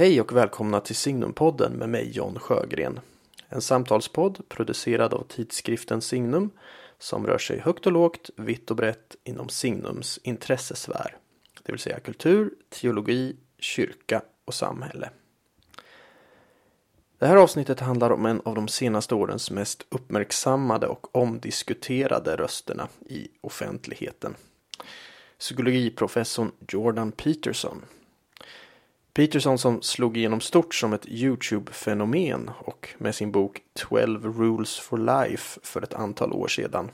Hej och välkomna till Signumpodden med mig John Sjögren. En samtalspodd producerad av tidskriften Signum som rör sig högt och lågt, vitt och brett inom Signums intressesfär. Det vill säga kultur, teologi, kyrka och samhälle. Det här avsnittet handlar om en av de senaste årens mest uppmärksammade och omdiskuterade rösterna i offentligheten. Psykologiprofessorn Jordan Peterson Peterson som slog igenom stort som ett YouTube-fenomen och med sin bok 12 Rules for Life för ett antal år sedan.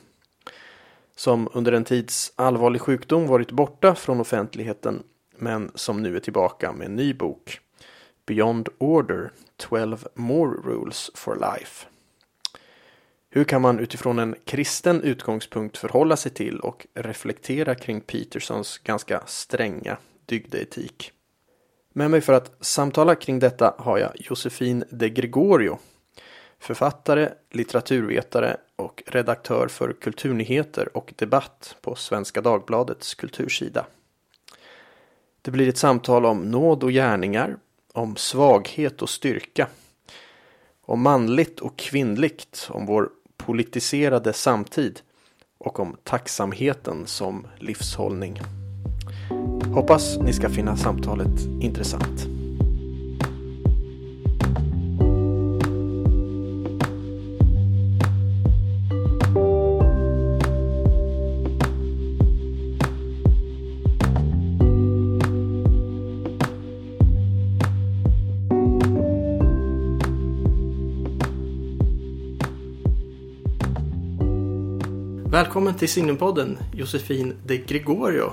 Som under en tids allvarlig sjukdom varit borta från offentligheten men som nu är tillbaka med en ny bok. Beyond Order 12 More Rules for Life. Hur kan man utifrån en kristen utgångspunkt förhålla sig till och reflektera kring Petersons ganska stränga dygdeetik? Med mig för att samtala kring detta har jag Josefin de Gregorio. Författare, litteraturvetare och redaktör för kulturnyheter och debatt på Svenska Dagbladets kultursida. Det blir ett samtal om nåd och gärningar, om svaghet och styrka, om manligt och kvinnligt, om vår politiserade samtid och om tacksamheten som livshållning. Hoppas ni ska finna samtalet intressant. Välkommen till Signumpodden Josefin de Gregorio.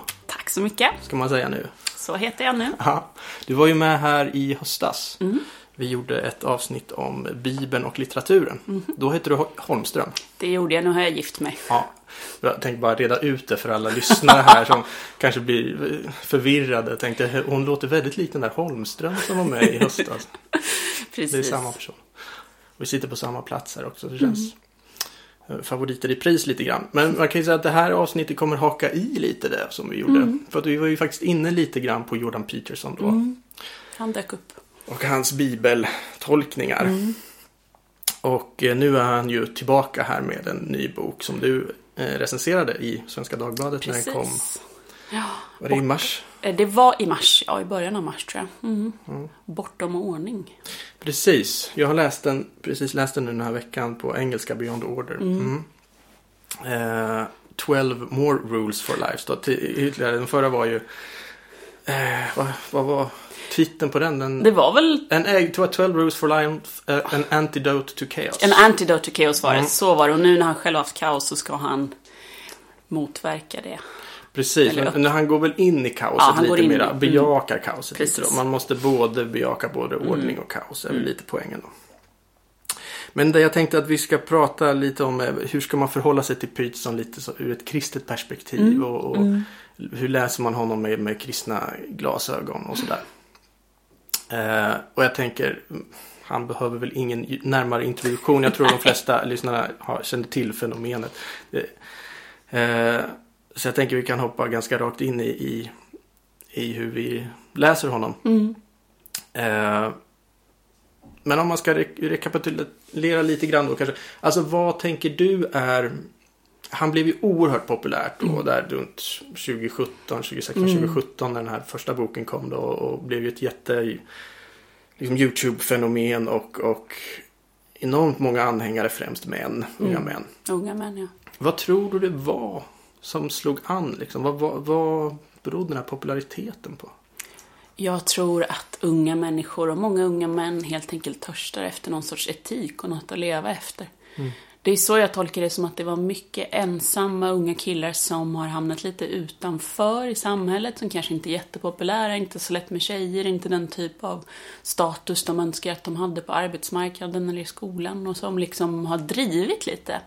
Så mycket. Ska man säga nu. Så heter jag nu. Ja, du var ju med här i höstas. Mm. Vi gjorde ett avsnitt om Bibeln och litteraturen. Mm. Då hette du Holmström. Det gjorde jag. Nu har jag gift mig. Ja. Jag tänkte bara reda ut det för alla lyssnare här som kanske blir förvirrade. Jag tänkte hon låter väldigt lik den där Holmström som var med i höstas. Precis. Det är samma person. Vi sitter på samma plats här också. Det känns mm. Eh, favoriter i pris lite grann. Men man kan ju säga att det här avsnittet kommer haka i lite det som vi gjorde. Mm. För att vi var ju faktiskt inne lite grann på Jordan Peterson då. Mm. Han dök upp. Och hans bibeltolkningar. Mm. Och eh, nu är han ju tillbaka här med en ny bok som du eh, recenserade i Svenska Dagbladet Precis. när den kom. Ja. Var det i mars? Eh, det var i mars, ja i början av mars tror jag. Mm. Mm. Bortom ordning. Precis, jag har läst den, precis läst den nu den här veckan på engelska Beyond Order. Mm. Eh, 12 more rules for life. Då. Ytterligare, den förra var ju, eh, vad, vad var titeln på den? den det var väl... En, 12 rules for life, uh, an antidote to chaos. En antidote to chaos var det, mm. så var det. Och nu när han själv haft kaos så ska han motverka det. Precis, men, men han går väl in i kaoset ja, lite mer, mm. bejakar kaoset Precis. lite då. Man måste både bejaka både mm. ordning och kaos, är väl mm. lite poängen då. Men det jag tänkte att vi ska prata lite om hur ska man förhålla sig till Peterson lite så, ur ett kristet perspektiv mm. och, och mm. hur läser man honom med, med kristna glasögon och sådär. Eh, och jag tänker, han behöver väl ingen närmare introduktion. Jag tror de flesta lyssnarna har, känner till fenomenet. Eh, så jag tänker vi kan hoppa ganska rakt in i, i, i hur vi läser honom. Mm. Eh, men om man ska re rekapitulera lite grann då kanske. Alltså vad tänker du är han blev ju oerhört populärt då mm. där runt 2017, 2016, mm. 2017 när den här första boken kom då och blev ju ett jätte liksom Youtube-fenomen och, och enormt många anhängare, främst män, unga mm. män. Unga män, ja. Vad tror du det var som slog an? Liksom? Vad, vad, vad berodde den här populariteten på? Jag tror att unga människor och många unga män helt enkelt törstar efter någon sorts etik och något att leva efter. Mm. Det är så jag tolkar det som att det var mycket ensamma unga killar som har hamnat lite utanför i samhället, som kanske inte är jättepopulära, inte så lätt med tjejer, inte den typ av status de önskar att de hade på arbetsmarknaden eller i skolan och som liksom har drivit lite.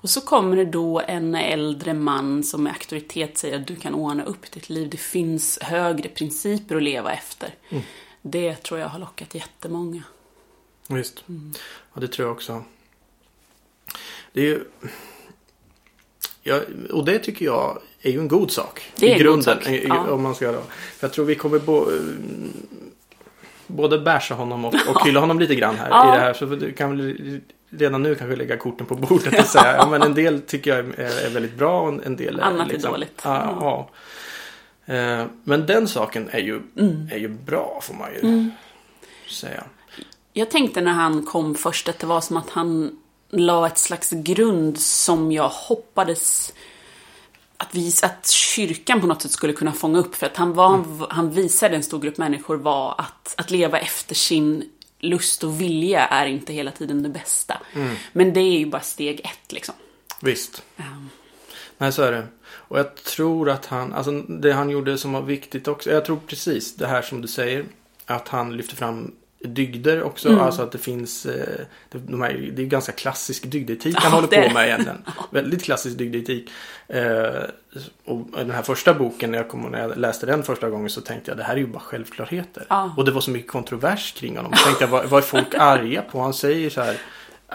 Och så kommer det då en äldre man som med auktoritet säger att du kan ordna upp ditt liv. Det finns högre principer att leva efter. Mm. Det tror jag har lockat jättemånga. Visst. Mm. Ja, det tror jag också. Det är ju... Ja, och det tycker jag är ju en god sak. Det är I grunden. En god sak. Ja. Om man ska då. För jag tror vi kommer bo både basha honom och, och hylla honom lite grann här Ja. i det här. Så du kan väl redan nu kanske lägga korten på bordet och säga ja men en del tycker jag är, är väldigt bra och en- del är Annat är liksom, dåligt. Ja, ja. Eh, Men den saken är ju, Mm. är ju bra får man ju säga. Jag tänkte när han kom först att det var som att han la ett slags grund som jag hoppades att, vis, att kyrkan på något sätt skulle kunna fånga upp. För att han, var, han visade en stor grupp människor var att, att leva efter sin lust och vilja är inte hela tiden det bästa. Men det är ju bara steg ett liksom. Visst. Um, Nej, så är det. Och jag tror att han, alltså det han gjorde som var viktigt också. Jag tror precis det här som du säger. Att han lyfter fram dygder också. Mm. Alltså att det finns, eh, de här, det är ganska klassisk dygdetik han Ja, håller på med egentligen. Väldigt klassisk dygdetik. Eh, och den här första boken, när jag, kom, när jag läste den första gången så tänkte jag det här är ju bara självklarheter. Ja. Och det var så mycket kontrovers kring honom. Jag tänkte jag, vad, vad är folk arga på? Han säger så här.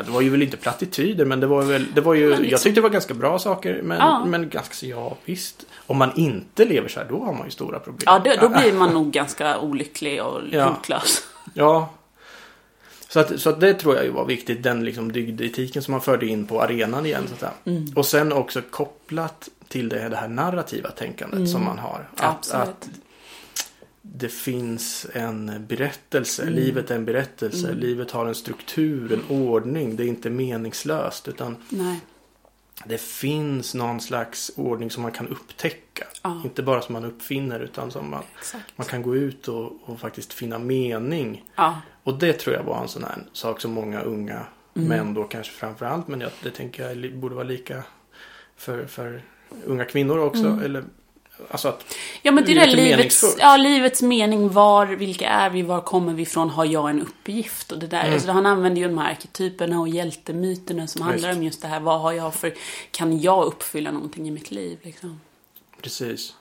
Det var ju väl inte plattityder men det var väl, det var ju, liksom- jag tyckte det var ganska bra saker men, Ja. men ganska så, ja visst. Om man inte lever så här då har man ju stora problem. ja, det, då blir man nog ganska olycklig och rotlös. Ja. Så att, så att det tror jag ju var viktigt, den liksom dygdetiken som man förde in på arenan igen. Så att. Mm. Och sen också kopplat till det, det här narrativa tänkandet som man har. Att, Mm. Att det finns en berättelse, Mm. livet är en berättelse, livet har en struktur, en ordning, det är inte meningslöst utan Nej. Det finns någon slags ordning som man kan upptäcka. Ja. Inte bara som man uppfinner utan som man, Exakt. man kan gå ut och, och faktiskt finna mening. Ja. Och det tror jag var en sån här sak som många unga Mm. män då kanske framför allt. Men jag, det tänker jag borde vara lika för, för unga kvinnor också. Mm. Eller, alltså att, Ja men det är det livets, ja, livets mening. Var, vilka är vi? Var kommer vi ifrån? Har jag en uppgift? Och det där. Mm. Alltså, han använder ju de här arketyperna och hjältemyterna som handlar Visst. om just det här. Vad har jag för... Kan jag uppfylla någonting i mitt liv? Liksom? precis.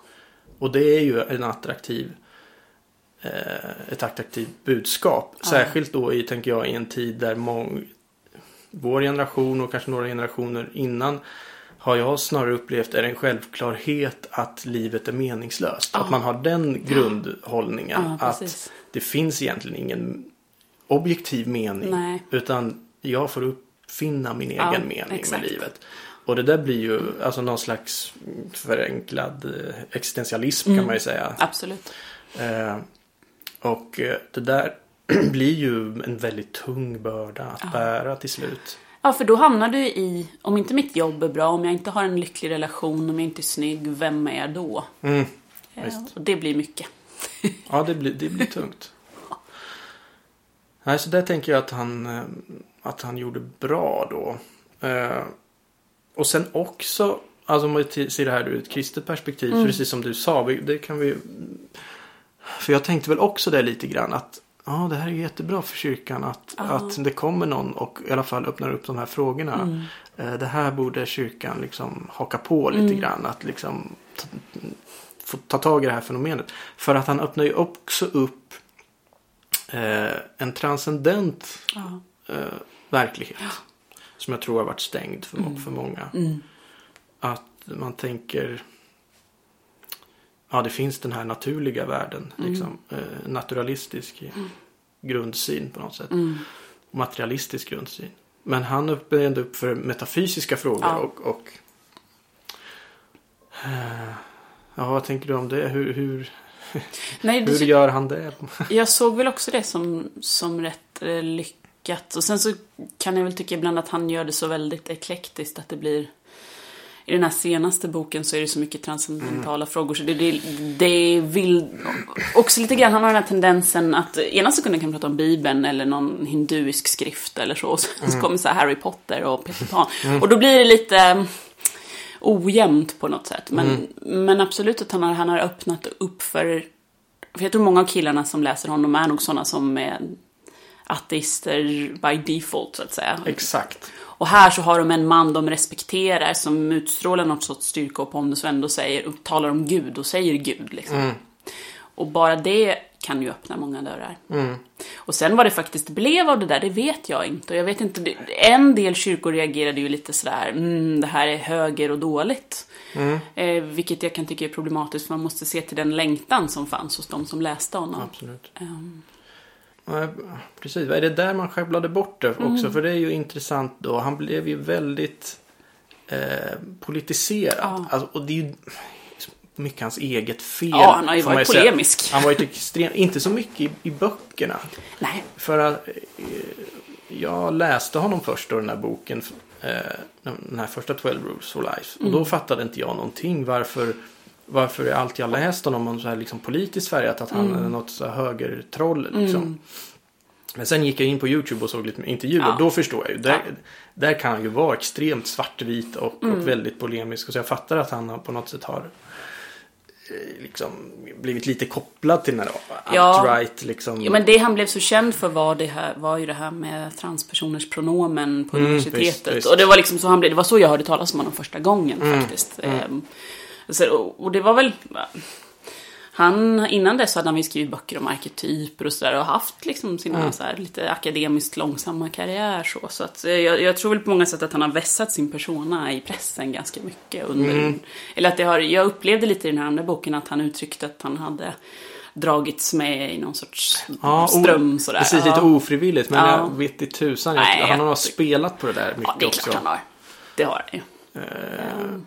Och det är ju en attraktiv eh, ett attraktivt budskap. Ja. Särskilt då i, tänker jag, i en tid där mång, vår generation och kanske några generationer innan har jag snarare upplevt är en självklarhet att livet är meningslöst. Ja. Att man har den grundhållningen. Ja, att det finns egentligen ingen objektiv mening. Nej. Utan jag får uppfinna min egen mening exakt. med livet. Och det där blir ju alltså någon slags förenklad eh, existentialism Mm. kan man ju säga. Absolut. Eh, och eh, det där blir ju en väldigt tung börda att bära till slut. Ja, för då hamnar du i, om inte mitt jobb är bra, om jag inte har en lycklig relation, om jag inte är snygg, vem är jag då? Mm. Ja, Visst. och det blir mycket. Ja, det blir, det blir tungt. Nej, så där tänker jag att han, eh, att han gjorde bra då. Eh, och sen också, alltså om vi ser det här ur ett kristet perspektiv, Mm. precis som du sa, det kan vi För jag tänkte väl också det lite grann att ja, det här är jättebra för kyrkan att, Ja. att det kommer någon och i alla fall öppnar upp de här frågorna. Mm. Eh, Det här borde kyrkan liksom haka på lite Mm. grann. Att liksom ta, få ta tag i det här fenomenet. För att han öppnar ju också upp eh, en transcendent Ja. eh, verklighet. Som jag tror har varit stängd för, Mm. för många. Mm. Att man tänker Ja, det finns den här naturliga världen. Mm. Liksom, eh, naturalistisk grundsyn på något sätt. Mm. Materialistisk grundsyn. Men han öppnar ändå upp för metafysiska frågor. Ja. Och, och eh, Ja, vad tänker du om det? Hur, hur, Nej, det, hur gör han det? Jag såg väl också det som, som rätt eh, lyckat. Och sen så kan jag väl tycka ibland att han gör det så väldigt eklektiskt att det blir... I den här senaste boken så är det så mycket transcendentala frågor så det, det, det vill... Också lite grann, han har den här tendensen att ena sekunden kan prata om Bibeln eller någon hinduisk skrift eller så. Och sen så kommer så här Harry Potter och Peter Pan. Och då blir det lite ojämnt på något sätt. Men, men absolut att han har, han har öppnat upp för för jag tror många av killarna som läser honom är nog sådana som är ateister by default så att säga. Exakt. Och här så har de en man de respekterar som utstrålar något sorts styrka och pondus och ändå säger, och talar om Gud och säger Gud liksom. Mm. Och bara det kan ju öppna många dörrar. Mm. Och sen vad det faktiskt blev av det där, det vet jag inte. Och jag vet inte, en del kyrkor reagerade ju lite sådär, mm, det här är höger och dåligt. Mm. Eh, vilket jag kan tycka är problematiskt, för man måste se till den längtan som fanns hos de som läste honom. Absolut. Ehm, Nej, precis. Är det där man sjabblade bort det också? Mm. För det är ju intressant då. Han blev ju väldigt eh, politiserad. Ja. Alltså, och det är ju mycket hans eget fel. Ja, han har ju varit säga. polemisk. Han var ju extremt, inte så mycket i, i böckerna. Nej. För att eh, jag läste honom först då den här boken. Eh, den här första 12 Rules for Life. Och Mm. då fattade inte jag någonting. Varför, varför är allt jag läst honom om så här liksom politiskt färgat att han Mm. är något så här högertroll liksom. Men sen gick jag in på YouTube och såg lite intervjuer. Ja. Då förstår jag ju. Där, Ja. där kan han ju vara extremt svartvit och, Mm. och väldigt polemisk. Och så jag fattar att han på något sätt har eh, liksom blivit lite kopplad till den här Ja. alt-right liksom. Ja, men det han blev så känd för var, det här, var ju det här med transpersoners pronomen på Mm, universitetet. visst, visst. Och det var liksom så han blev, det var så jag hörde talas om honom första gången Mm, faktiskt. Ehm, så, och, det var väl... Han, innan dess hade han ju skrivit böcker om arketyper och sådär och haft liksom sina Mm. så här, lite akademiskt långsamma karriär så. Så att, eh, jag, jag tror väl på många sätt att han har vässat sin persona i pressen ganska mycket under... Mm. Eller att det har, jag upplevde lite i den här andra boken att han uttryckte att han hade dragits med i någon sorts Ja, ström sådär. Precis, lite ofrivilligt. Men Ja. jag vet i tusan. Nej, jag, han har jag- spelat på det där mycket Ja, det är också. klart han har. Det har han ju. Eh,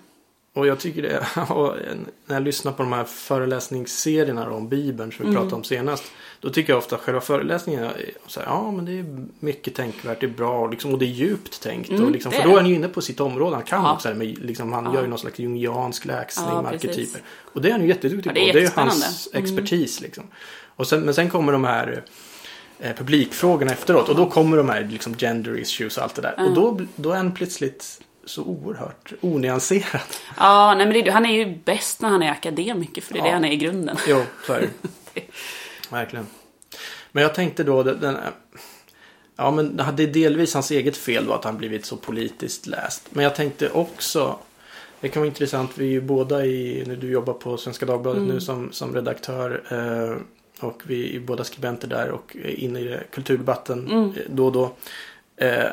Och jag tycker det, när jag lyssnar på de här föreläsningsserierna om Bibeln som vi Mm. pratade om senast. Då tycker jag ofta att själva föreläsningen är så här, ja men det är mycket tänkvärt, det är bra och liksom, och det är djupt tänkt. Mm, och liksom, för då är han ju inne på sitt område, han kan Ja. också med, liksom, han Ja. gör ju någon slags jungiansk läxning Ja, med arketyper. Och det är han ju jätteduktig Ja, det på, är det är hans Mm. expertis liksom. Och sen, men sen kommer de här eh, publikfrågorna efteråt och då kommer de här liksom, gender issues och allt det där. Mm. Och då, då är han plötsligt så oerhört onyanserad. Ja, nej men det, han är ju bäst när han är akademiker för det är Ja. det han är i grunden. Jo, så är det. Verkligen. Men jag tänkte då, den, ja men det är delvis hans eget fel då att han blivit så politiskt läst. Men jag tänkte också, det kan vara intressant, vi är ju båda i, när du jobbar på Svenska Dagbladet Mm. nu som, som redaktör. Eh, och vi är båda skribenter där och är inne i kulturdebatten Mm. då och då. Eh,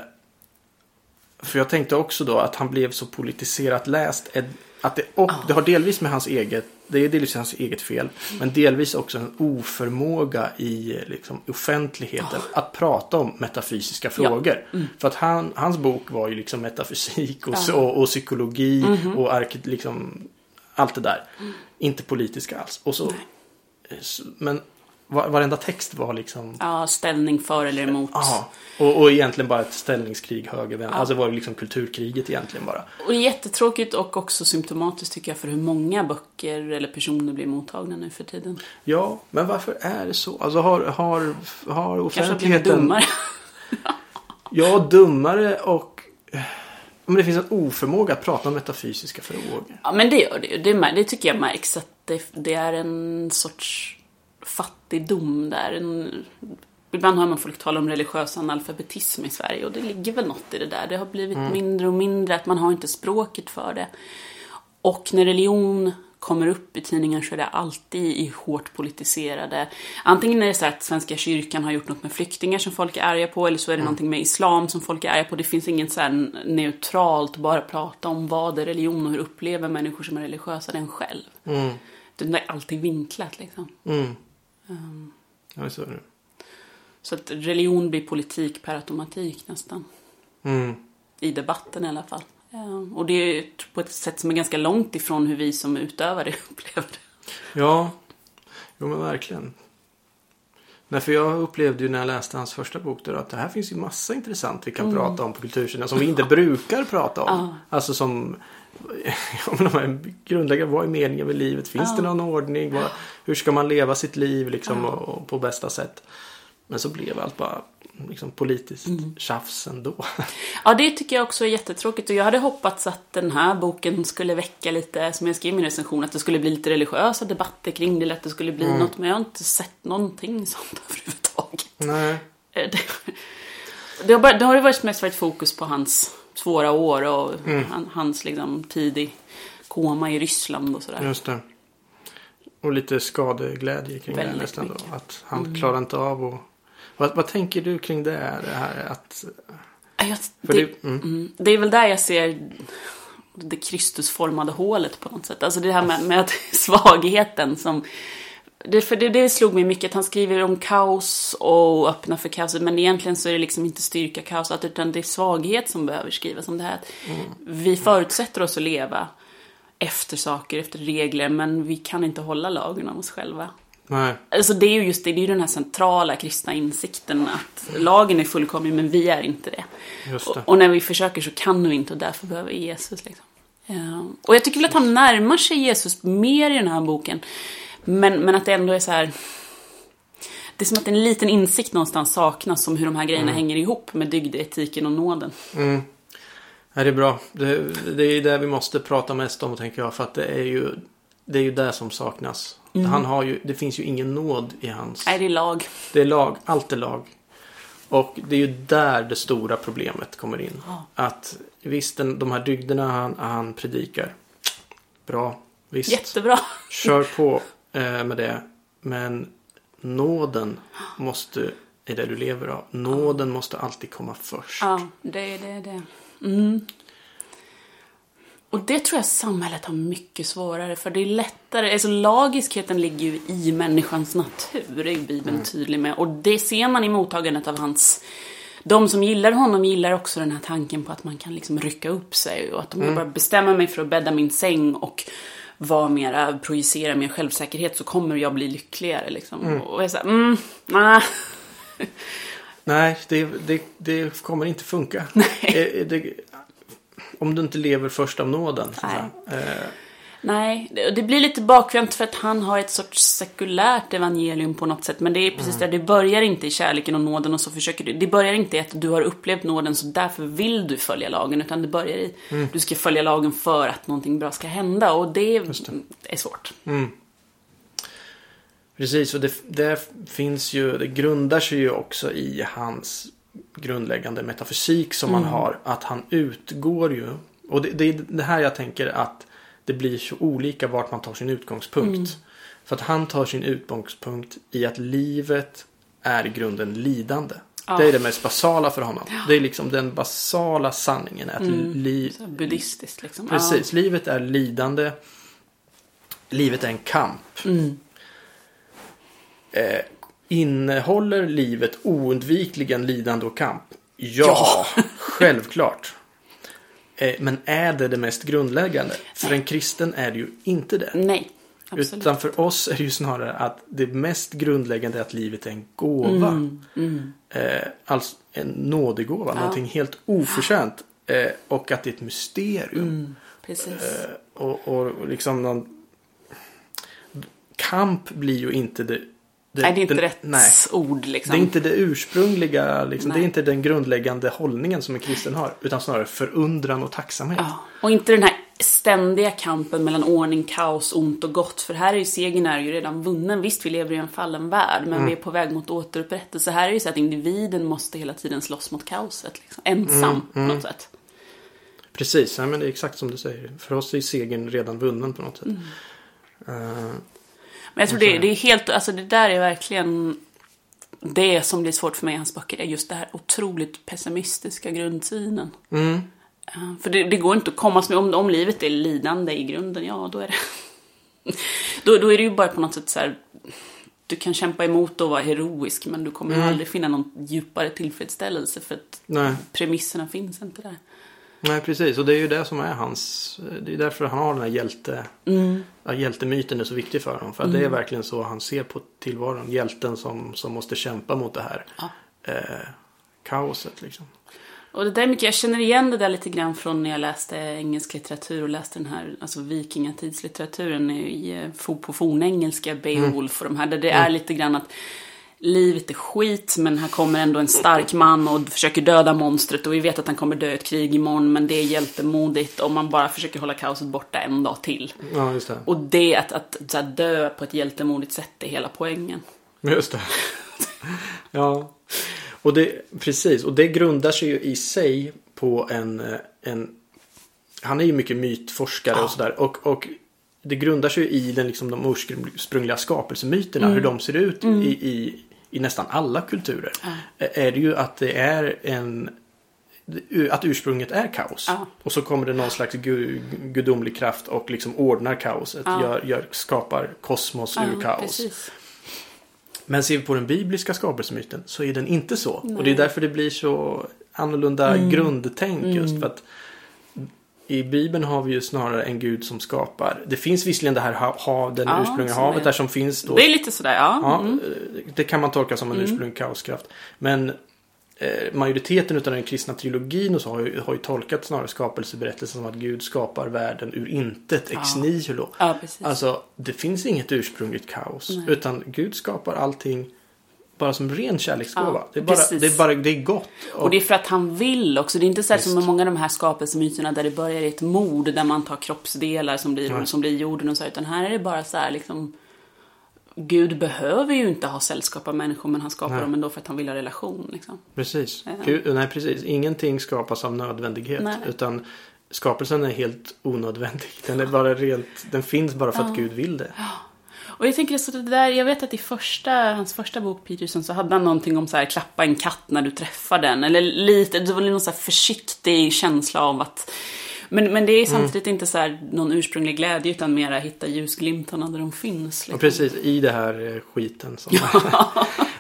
för jag tänkte också då att han blev så politiserat läst. Att det, och, det har delvis med hans eget, det är delvis hans eget fel. Men delvis också en oförmåga i liksom, offentligheten att prata om metafysiska frågor. För att han, hans bok var ju liksom metafysik och, Ja. och, och psykologi och arke, liksom, allt det där. Inte politiska alls. Och så, eh, så- men varenda text var liksom Ja, ställning för eller emot. Ja, och, och egentligen bara ett ställningskrig höger vänster. Alltså det var ju liksom kulturkriget egentligen bara. Och det jättetråkigt och också symptomatiskt tycker jag för hur många böcker eller personer blir mottagna nu för tiden. Ja, men varför är det så? Alltså har, har, har Kanske offentligheten... dummare. Ja, dummare och... Men det finns en oförmåga att prata om metafysiska frågor. Ja, men det gör det ju. Det, det tycker jag märks att det, det är en sorts fattigdom där. En, ibland hör man folk tala om religiös analfabetism i Sverige och det ligger väl något i det där. Det har blivit mindre och mindre, att man har inte språket för det. Och när religion kommer upp i tidningen så är det alltid i hårt politiserade. Antingen är det så att Svenska kyrkan har gjort något med flyktingar som folk är arga på eller så är det någonting med islam som folk är arga på. Det finns inget så neutralt, bara prata om vad är religion och hur upplever människor som är religiösa den själv. Mm. Det är alltid vinklat liksom. Mm. Um, Ja, så är det. så att religion blir politik per automatik nästan. Mm. I debatten i alla fall. Um, och det är på ett sätt som är ganska långt ifrån hur vi som utövare upplever det. Ja, jo men verkligen. Nej, för jag upplevde ju när jag läste hans första bok då att det här finns ju massa intressant vi kan prata om på kultursidan som vi inte brukar prata om. Ja. Alltså som ja, men grundläggande, vad är meningen med livet? Finns Ja. det någon ordning? Vad, hur ska man leva sitt liv liksom och, och på bästa sätt? Men så blev allt bara liksom politiskt tjafs ändå. Ja, det tycker jag också är jättetråkigt. Och jag hade hoppats att den här boken skulle väcka lite, som jag skrev i min recension, att det skulle bli lite religiösa debatter kring det, eller att det skulle bli något. Men jag har inte sett någonting sånt överhuvudtaget. Nej. Eh, Det, det har, bara, det har varit mest varit fokus på hans svåra år och han, hans liksom tidig koma i Ryssland och sådär. Just det. Och lite skadeglädje kring det Väldigt nästan då. mycket. Mm. Att han klarar inte av och... Vad, vad tänker du kring det? Det här att... Ja, Jag, det, det, mm. mm, det är väl där jag ser det Kristusformade hålet på något sätt. Alltså det här med, med att svagheten som Det, för det, det slog mig mycket att han skriver om kaos och öppna för kaos. Men egentligen så är det liksom inte styrka kaos, utan det är svaghet som behöver skrivas om det här. Att Vi förutsätter oss att leva efter saker, efter regler, men vi kan inte hålla lagen om oss själva. Nej. Alltså det är ju just det, det är ju den här centrala kristna insikten att lagen är fullkomlig men vi är inte det. Just Och, det. och när vi försöker så kan vi inte och därför behöver vi Jesus. Liksom. Ja. Och jag tycker väl att han närmar sig Jesus mer i den här boken. Men, men att det ändå är så här... Det är som att en liten insikt någonstans saknas om hur de här grejerna Mm. hänger ihop med dygd, etiken och nåden. Ja, det är bra. Det, det är det vi måste prata mest om tänker jag. För att det är ju det, är ju det som saknas. Han har ju, det finns ju ingen nåd i hans... Nej, det är lag. Det är lag. Allt är lag. Och det är ju där det stora problemet kommer in. Ja. Att visst, den, de här dygderna han, han predikar. Bra. Visst. Jättebra. Kör på med det. Men nåden måste, i det du lever av. Nåden måste alltid komma först. Ja, det är det. Är det. Mm. Och det tror jag samhället har mycket svårare för. Det är lättare, alltså lagiskheten ligger ju i människans natur, är Bibeln tydlig med. Och det ser man i mottagandet av hans... De som gillar honom gillar också den här tanken på att man kan liksom rycka upp sig och att om jag bara bestämmer mig för att bädda min säng och vara mera, projicera mer självsäkerhet så kommer jag bli lyckligare liksom. Och jag säger, mm, nej. Nej, det, det, det kommer inte funka. Eh, Det, om du inte lever först av nåden. Nej. Nej, det det blir lite bakvänt för att han har ett sorts sekulärt evangelium på något sätt. Men det är precis det, det börjar inte i kärleken och nåden och så försöker du. Det börjar inte i att du har upplevt nåden så därför vill du följa lagen. Utan det börjar i, du ska följa lagen för att någonting bra ska hända. Och det, är svårt. Precis, och det, det finns ju, det grundar sig ju också i hans grundläggande metafysik som han har. Att han utgår ju, och det, det är det här jag tänker att det blir så olika vart man tar sin utgångspunkt. För att han tar sin utgångspunkt i att livet är i grunden lidande. Ja. Det är det mest basala för honom. Det är liksom den basala sanningen. Att li, Så buddhistiskt liksom. Precis, livet är lidande. Livet är en kamp. Eh, innehåller livet oundvikligen lidande och kamp? Ja, självklart. Eh, men är det det mest grundläggande? För en kristen är det ju inte det. Ja. Nej, absolut. Utan för oss är det ju snarare att det mest grundläggande är att livet är en gåva. Mm, Eh, alltså en nådegåva, någonting helt oförtjänt. Eh, och att det är ett mysterium. Mm, precis. Och, och liksom någon... Kamp blir ju inte det... det nej, det är inte den- rätt Nej. ord liksom. Det är inte det ursprungliga, liksom, det är inte den grundläggande hållningen som en kristen har. Utan snarare förundran och tacksamhet. Ja, och inte den här ständiga kampen mellan ordning, kaos, ont och gott. För här är ju segern är ju redan vunnen. Visst, vi lever i en fallen värld, men vi är på väg mot återupprättelse. Här är det ju så att individen måste hela tiden slåss mot kaoset. Liksom. Ensam på något sätt. Precis, ja, men det är exakt som du säger. För oss är segern redan vunnen på något sätt. Mm. Eh, Men jag tror det, det är helt, alltså det där är verkligen det som blir svårt för mig i hans böcker. är just det här otroligt pessimistiska grundsynen. mm, Ja, För det, det går inte att komma med, om, om livet är lidande i grunden, ja då är det... då, då är det ju bara på något sätt så här, du kan kämpa emot och vara heroisk men du kommer ju aldrig finna någon djupare tillfredsställelse för att nej. premisserna finns inte där. Nej, precis. Och det är ju det som är hans... Det är därför han har den här hjälte... Ja, hjältemyten är så viktig för honom. För att det är verkligen så han ser på tillvaron. Hjälten som, som måste kämpa mot det här Ja. eh, kaoset. Liksom. Och det där är mycket, jag känner igen det där lite grann från när jag läste engelsk litteratur och läste den här alltså vikingatidslitteraturen i, eh, på fornengelska, Beowulf och de här, där det är lite grann att livet är skit men här kommer ändå en stark man och försöker döda monstret och vi vet att han kommer dö i ett krig imorgon men det är hjältemodigt och man bara försöker hålla kaoset borta en dag till. Ja, just det. Och det att, att, här, dö på ett hjältemodigt sätt är hela poängen. Just det. ja. Och det, precis. Och det grundar sig ju i sig på en, eh, en han är ju mycket mytforskare och sådär. Och, och det grundar sig ju i den, liksom, de ursprungliga skapelsemyterna. Hur de ser ut i, i, i nästan alla kulturer. Är det ju att det är en att ursprunget är kaos. Ja. Och så kommer det någon slags gu, gudomlig kraft och liksom ordnar kaoset. Ja. Gör, gör, skapar kosmos ur kaos. precis. Men ser vi på den bibliska skapelsemyten så är den inte så. Och det är därför det blir så annorlunda Mm. grundtänk just för att i Bibeln har vi ju snarare en gud som skapar. Det finns visserligen det här ha, ha, den Ja, ursprungliga havet är- där som finns då. Det är lite sådär, ja. Ja, Mm. eh, det kan man tolka som en ursprunglig kaoskraft. Men eh, majoriteten av den kristna trilogin och så har ju, har ju tolkat snarare skapelseberättelsen som att Gud skapar världen ur intet, ex Ja. nihilo. Ja, precis. Alltså, det finns inget ursprungligt kaos. Nej. Utan Gud skapar allting bara som ren kärleksgåva. Ja, det, är bara, precis. det är bara, det är gott. Och det är för att han vill också. Det är inte så här som med många av de här skapelsemyterna där det börjar i ett mord där man tar kroppsdelar som blir, som blir jorden och så. Utan här är det bara så här liksom Gud behöver ju inte ha sällskap av människor men han skapar Nej. dem ändå för att han vill ha relation. Liksom. Precis. Ja. Gud, nej, precis. Ingenting skapas av nödvändighet. Nej. Utan skapelsen är helt onödvändig. Den, är bara rent, den finns bara för att Gud vill det. Och jag tänker så det där, jag vet att i första, hans första bok Peterson så hade han någonting om så här klappa en katt när du träffar den. Eller lite, det var någon så försiktig känsla av att men, men det är samtidigt inte så här någon ursprunglig glädje utan mera hitta ljusglimtarna där de finns. Liksom. Och precis, i det här eh, skiten. Som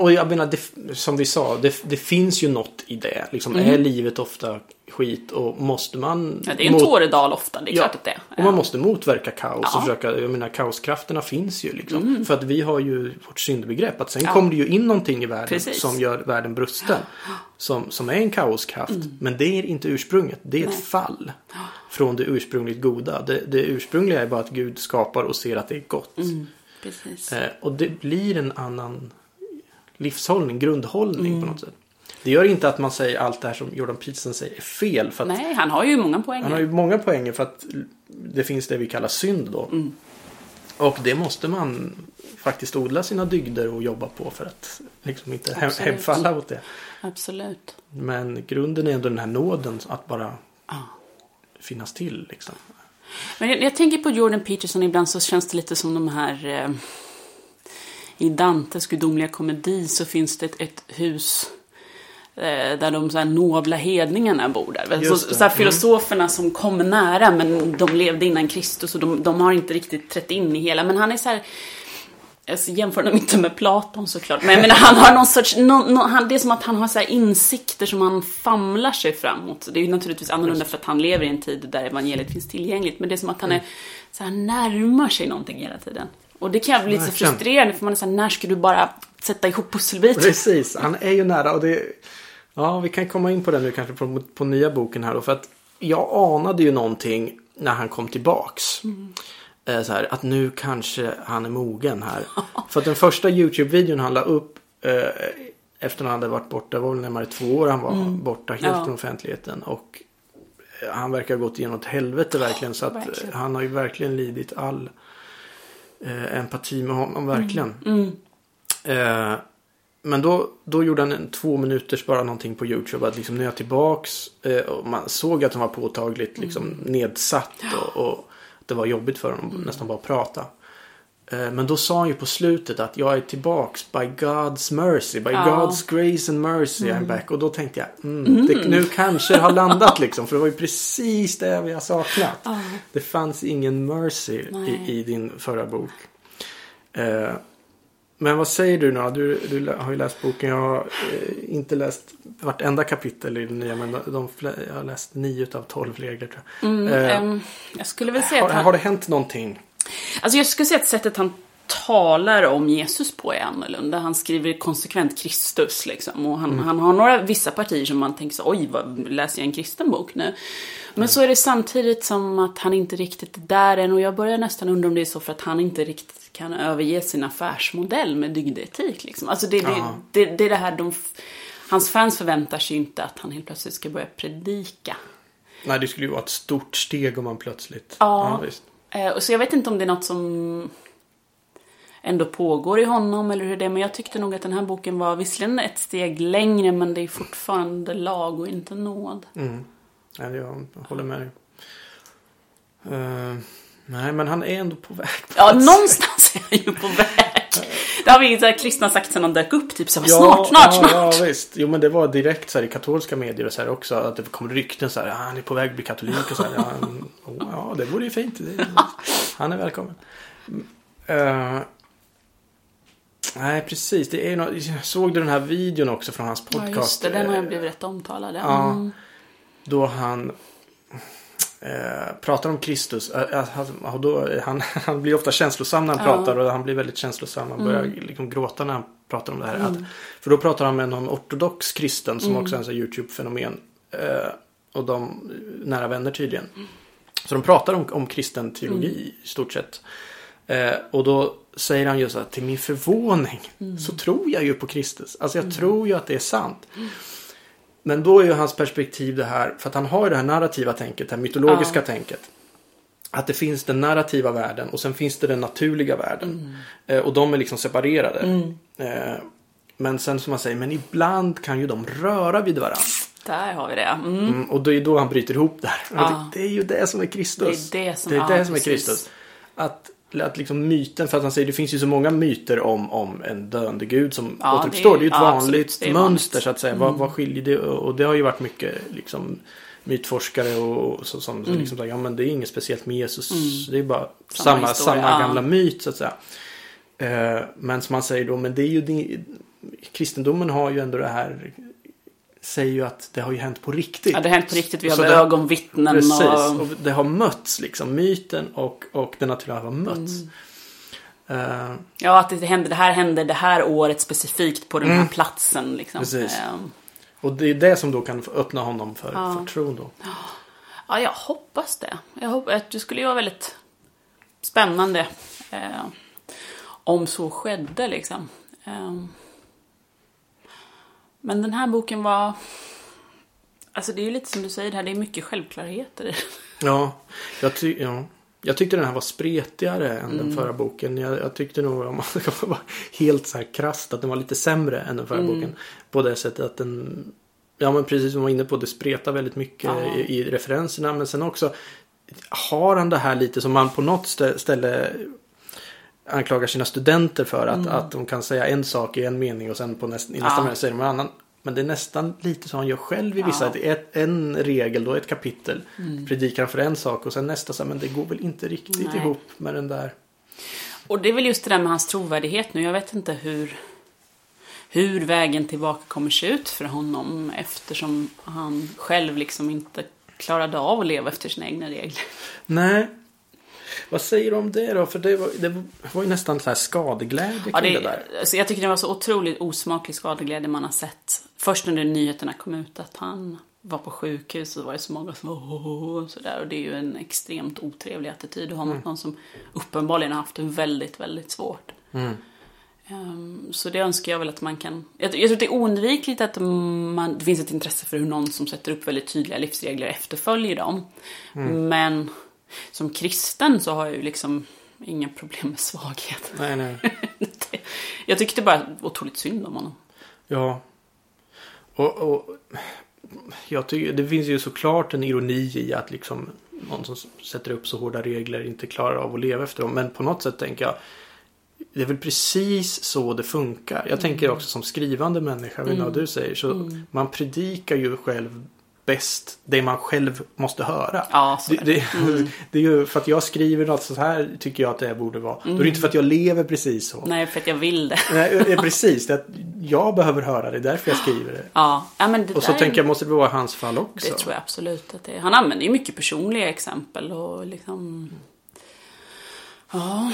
och jag menar, det, som vi sa, det, det finns ju något i det. Liksom, Är livet ofta skit och måste man... Mm. Ja, det är en mot- tåredal ofta, det är klart att det är. Och man måste motverka kaos Ja. Mm. och försöka, jag menar kaoskrafterna finns ju liksom. För att vi har ju vårt syndbegrepp. Att sen Ja. kommer det ju in någonting i världen Precis. som gör världen brusten. Som, som är en kaoskraft. Men det är inte ursprunget. Det är ett Mm. Nej. fall. Från det ursprungligt goda. Det, det ursprungliga är bara att Gud skapar och ser att det är gott. Mm, precis. Eh, och det blir en annan livshållning, grundhållning Mm. på något sätt. Det gör inte att man säger allt det här som Jordan Peterson säger är fel. För Nej, han har ju många poänger. han har ju många poänger för att det finns det vi kallar synd då. Mm. Och det måste man faktiskt odla sina dygder och jobba på för att liksom inte Absolut. hemfalla åt det. Absolut. Men grunden är ändå den här nåden att bara Ja. finnas till. Liksom. Men jag, jag tänker på Jordan Peterson ibland så känns det lite som de här... Eh, I Dantes gudomliga komedi så finns det ett, ett hus eh, där de så här nobla hedningarna bor där. Så, så här Mm. filosoferna som kom nära men de levde innan Kristus och de, de har inte riktigt trätt in i hela. Men han är så här... Jag jämför dem inte med Platon såklart. Men jag menar, han har någon sorts... Någon, någon, han, det är som att han har så insikter som han famlar sig framåt. Det är ju naturligtvis annorlunda för att han lever i en tid där evangeliet finns tillgängligt. Men det är som att han är, så här, närmar sig någonting hela tiden. Och det kan jag bli lite så Verkligen. frustrerande för man är så här, när ska du bara sätta ihop pusselbitar? Precis, han är ju nära och det... Ja, vi kan komma in på det nu kanske på, på nya boken här då. För att jag anade ju någonting när han kom tillbaks. Eh, Så här, att nu kanske han är mogen här. För att den första YouTube-videon han la upp eh, efter han hade varit borta, var väl närmare två år han var borta helt Ja. från offentligheten. Och eh, han verkar ha gått igenom ett helvete verkligen. Så att eh, verkligen. han har ju verkligen lidit all eh, empati med honom, verkligen. Mm. Eh, men då, då gjorde han en två minuters bara någonting på YouTube. Att liksom nu är jag tillbaks. Eh, och man såg att han var påtagligt liksom Mm. nedsatt. Och, och det var jobbigt för honom nästan bara prata. Eh, men då sa han ju på slutet att jag är tillbaks by God's mercy. By Ja. God's grace and mercy I'm back. Och då tänkte jag mm, det nu kanske det har landat liksom. För det var ju precis det vi har saknat. Ja. Det fanns ingen mercy i, i din förra bok. Eh, men vad säger du nu? Du, du har ju läst boken. Jag har eh, inte läst vartenda kapitel i den nya. Men de, jag har läst nio utav tolv regler tror jag. Mm, Eh, ehm, jag skulle väl säga har, att han... har det hänt någonting? Alltså jag skulle säga att sättet han talar om Jesus på är annorlunda. Han skriver konsekvent Kristus liksom. Och han, han har några vissa partier som man tänker så oj, vad, läser jag en kristen bok nu? Men så är det samtidigt som att han inte riktigt är där än. Och jag börjar nästan undra om det är så för att han inte riktigt kan överge sin affärsmodell med dygdeetik. Liksom. Alltså det, det, Ja. det, det är det här de... Hans fans förväntar sig ju inte att han helt plötsligt ska börja predika. Nej, det skulle ju vara ett stort steg om man plötsligt... Ja. visst. Eh, och så jag vet inte om det är något som ändå pågår i honom eller hur det är. Men jag tyckte nog att den här boken var visserligen ett steg längre men det är fortfarande lag och inte nåd. Mm. Nej, jag håller med dig. Eh, nej, men han är ändå på väg. Ja, någonstans är han ju på väg. Det har vi här, kristna sagt sen de dök upp, typ så här, snart, snart, ja, snart. Ja, visst. Jo, men det var direkt så här, i katolska medier och så här också. Att det kom rykten så här. Ja, han är på väg att bli katolik och så här. Ja, mm, oh, ja det vore ju fint. Han är välkommen. Uh, nej, precis. Det är något, såg du den här videon också från hans podcast? Ja, just det. Den har jag blivit rätt omtalad. Ja. Mm. Då han eh, pratar om Kristus. Eh, han, då, han, han blir ofta känslosam när han Ja. pratar och han blir väldigt känslosam. Han börjar liksom gråta när han pratar om det här. Mm. Att, för då pratar han med någon ortodox kristen som också är en YouTube-fenomen. Eh, och de nära vänner tydligen. Så de pratar om, om kristen teologi i stort sett. Eh, och då säger han ju så här, till min förvåning så tror jag ju på Kristus. Alltså jag tror ju att det är sant. Men då är ju hans perspektiv det här, för att han har ju det här narrativa tänket, det här mytologiska Ja. tänket. Att det finns den narrativa världen och sen finns det den naturliga världen. Eh, och de är liksom separerade. Eh, men sen som man säger, men ibland kan ju de röra vid varandra. Där har vi det. Mm. Mm, och det är då han bryter ihop där. Ja. Det, det är ju det som är Kristus. Det är det som- det, är det som är. Kristus. Att, att liksom myten, för att han säger det finns ju så många myter om, om en döende gud som Ja, återuppstår. Det är ju ett ja, vanligt Det är mönster vanligt. så att säga. Vad, vad skiljer det? Och det har ju varit mycket liksom mytforskare och, och så, som Mm. liksom säger ja men det är inget speciellt med Jesus. Det är bara Samma samma, samma, gamla myt så att säga. Eh, men som man säger då, men det är ju det, kristendomen har ju ändå det här säger ju att det har ju hänt på riktigt. Ja, det har hänt på riktigt. Vi har det- ögonvittnen Precis, och... och det har mötts liksom. Myten och, och det naturliga har mötts. Mm. Eh, Ja, att det, hände, det här hände det här året specifikt på den här platsen. Liksom. Precis. Ehm, och det är det som då kan öppna honom för, Ja. för tron då. Ja, jag hoppas det. Jag hoppas, det skulle ju vara väldigt spännande eh, om så skedde liksom. Eh, men den här boken var... Alltså det är ju lite som du säger här, det är mycket självklarheter. i den. Ja, jag, ty- ja. jag tyckte den här var spretigare än Mm. den förra boken. Jag, jag tyckte nog, om man ska vara helt så här krasst, att den var lite sämre än den förra Mm. boken. På det sättet att den, ja men precis som du var inne på, det spretar väldigt mycket i, i referenserna. Men sen också har han det här lite som man på något stä- ställe anklagar sina studenter för. Att, att de kan säga en sak i en mening och sen på näst, i nästa Mm. Ja. mening säger de en annan. Men det är nästan lite så han gör själv i vissa. Ja. Att ett, en regel då, ett kapitel. Mm. Predikar han för en sak och sen nästa så men det går väl inte riktigt Nej. ihop med den där. Och det är väl just det där med hans trovärdighet nu. Jag vet inte hur, hur vägen tillbaka kommer se ut för honom eftersom han själv liksom inte klarade av att leva efter sina egna regler. Nej. Vad säger du om det då? För det var, det var ju nästan så här skadeglädje Ja, det, det, där. alltså jag tycker det var så otroligt osmaklig skadeglädje man har sett. Först när nyheterna kom ut att han var på sjukhus så var det så många som var och sådär. Och det är ju en extremt otrevlig attityd att ha mot någon som uppenbarligen har haft det väldigt, väldigt svårt. Mm. Ehm, Så det önskar jag väl att man kan... Jag, jag tror att det är oundvikligt att man, det finns ett intresse för hur någon som sätter upp väldigt tydliga livsregler efterföljer dem. Men som kristen så har jag ju liksom inga problem med svaghet. Nej, nej. jag tyckte bara otroligt synd om honom. Ja. Och, och jag tycker, det finns ju såklart en ironi i att liksom någon som sätter upp så hårda regler inte klarar av att leva efter dem. Men på något sätt tänker jag det är väl precis så det funkar. Jag tänker också som skrivande människa, inte vad du säger. Så Man predikar ju själv bäst det man själv måste höra. Ja, så Det, är det, det. det är ju för att jag skriver något så här tycker jag att det borde vara. Då är det inte för att jag lever precis så. Nej, för att jag vill det. Nej, precis. Det jag behöver höra det. är därför jag skriver det. Ja, ja men det Och så tänker jag, måste det vara hans fall också? Det tror jag absolut att det är. Han använder ju mycket personliga exempel och liksom... Ja.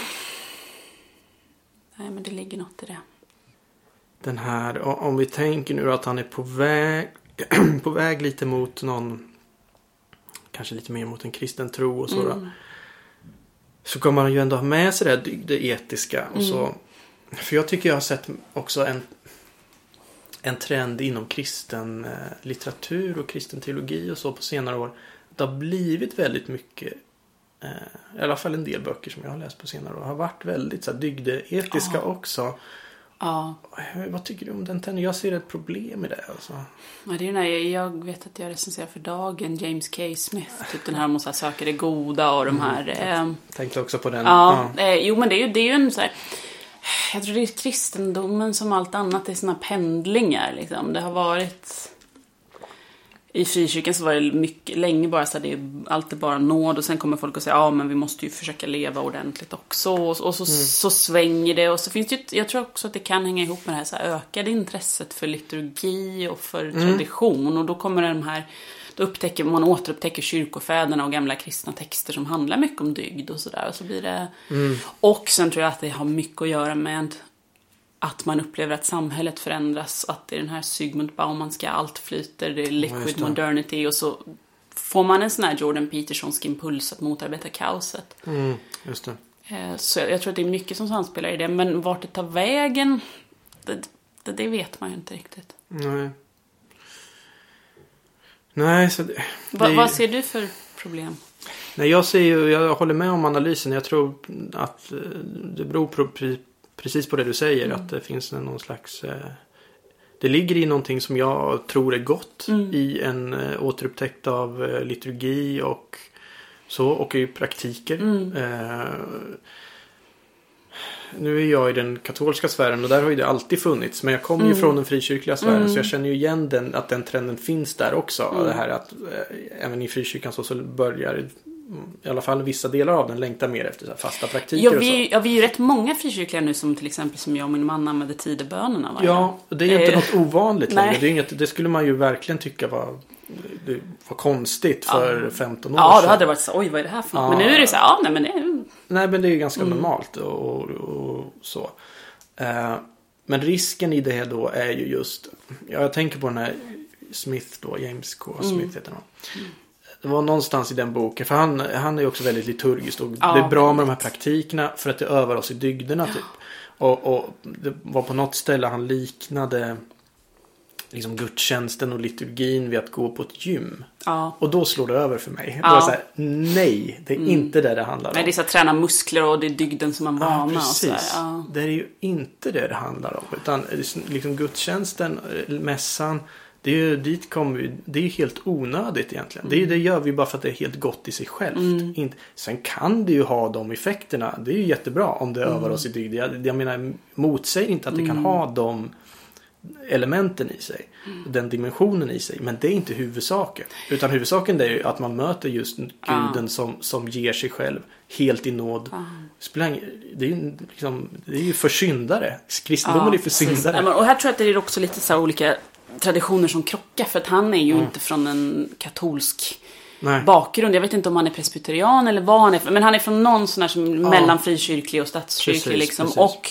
Nej, men det ligger något i det. Den här, om vi tänker nu att han är på väg, på väg lite mot någon, kanske lite mer mot en kristen tro och så Mm. Så kommer han ju ändå ha med sig det, här, det etiska och så. Mm. För jag tycker jag har sett också en, en trend inom kristen eh, litteratur och kristen teologi och så på senare år. Det har blivit väldigt mycket eh, i alla fall en del böcker som jag har läst på senare år har varit väldigt så här, dygdeetiska också. Ja, Eh, Vad tycker du om den trenden? Jag ser ett problem i det. Alltså. Ja, det är när jag, vet att jag recenserar för dagen James K. Smith. Typ den här om att söka det goda och de här... ehm, Tänkte också på den. Ja, Eh, jo men det är ju, det är ju en så här, jag tror det är kristendomen som allt annat, det är såna pendlingar liksom. Det har varit... I frikyrkan så var det mycket, länge bara så här, det är alltid bara nåd och sen kommer folk och säger ja men vi måste ju försöka leva ordentligt också. Och, och så, så svänger det och så finns det ju, jag tror också att det kan hänga ihop med det här, så här ökade intresset för liturgi och för tradition. Och då kommer de här då upptäcker man återupptäcker kyrkofäderna och gamla kristna texter som handlar mycket om dygd och sådär. Och, så blir det... och sen tror jag att det har mycket att göra med att man upplever att samhället förändras. Att det är den här Sigmund Baumanska allt flyter, det är liquid det. modernity och så får man en sån här Jordan Petersonsk impuls att motarbeta kaoset. Mm, just det. Eh, Så jag jag tror att det är mycket som samspelar i det. Men vart det tar vägen, det, det, det vet man ju inte riktigt. Nej. Nej, så det, Va, det- Vad ser du för problem? Nej, jag ser ju, jag håller med om analysen. Jag tror att eh, det beror på, precis på det du säger. Att det finns någon slags... eh, Det ligger i någonting som jag tror är gott i en eh, återupptäckt av eh, liturgi och så och i praktiker. Eh, nu är jag i den katolska sfären och där har ju det alltid funnits. Men jag kommer ju från den frikyrkliga sfären så jag känner ju igen den, att den trenden finns där också. Det här att eh, även i frikyrkan så, så börjar mm, i alla fall vissa delar av den längta mer efter fasta praktiker Ja och så. vi, ja, vi är ju rätt många frikyrkliga nu som till exempel som jag och min man använder tidebönerna varje. Ja, det är ju inte Eh, något ovanligt längre. Det, är inget, det skulle man ju verkligen tycka var, det var konstigt för 15 år Ja, då sedan. hade det varit så oj vad är det här för något? Ja. Men nu är det så här, ja nej men det är... Nej, men det är ju ganska Mm. normalt och, och, och så. Eh, men risken i det då är ju just, ja, jag tänker på den här Smith då, James K. Smith Mm. heter han. Det var någonstans i den boken, för han, han är ju också väldigt liturgisk och Ja. det är bra med de här praktikerna för att det övar oss i dygderna typ. Och, och det var på något ställe han liknade liksom gudstjänsten och liturgin vid att gå på ett gym. Ja. Och då slår det över för mig. Ja. Det så här, nej, det är inte det det handlar om. Nej, det är så att träna muskler och det är dygden som man Ja, vana så precis. ja. Det är ju inte det det handlar om. Utan liksom gudstjänsten, mässan. Det är ju, dit kommer vi, det är helt onödigt egentligen. Det, är, ju- det gör vi bara för att det är helt gott i sig självt. Mm. Inte, sen kan det ju ha de effekterna. Det är ju jättebra om det Mm. övar oss i dygd. Jag, jag menar, motsäger inte att det kan ha de elementen i sig. Mm. Den dimensionen i sig. Men det är inte huvudsaken. Utan huvudsaken det är ju att man möter just guden som, som ger sig själv helt i nåd. Ing- Det är ju liksom, det är ju för syndare. Kristendomen är för syndare. Och här tror jag att det är också lite så här olika traditioner som krockar. För att han är ju inte från en katolsk Nej. bakgrund. Jag vet inte om han är presbyterian eller vad han är. Men han är från någon sån här som mellan frikyrklig och statskyrklig. Precis, liksom. precis. Och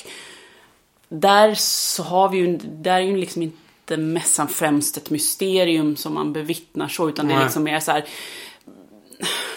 där så har vi ju, där är ju liksom inte mässan främst ett mysterium som man bevittnar så. Utan det är Nej. liksom mer så här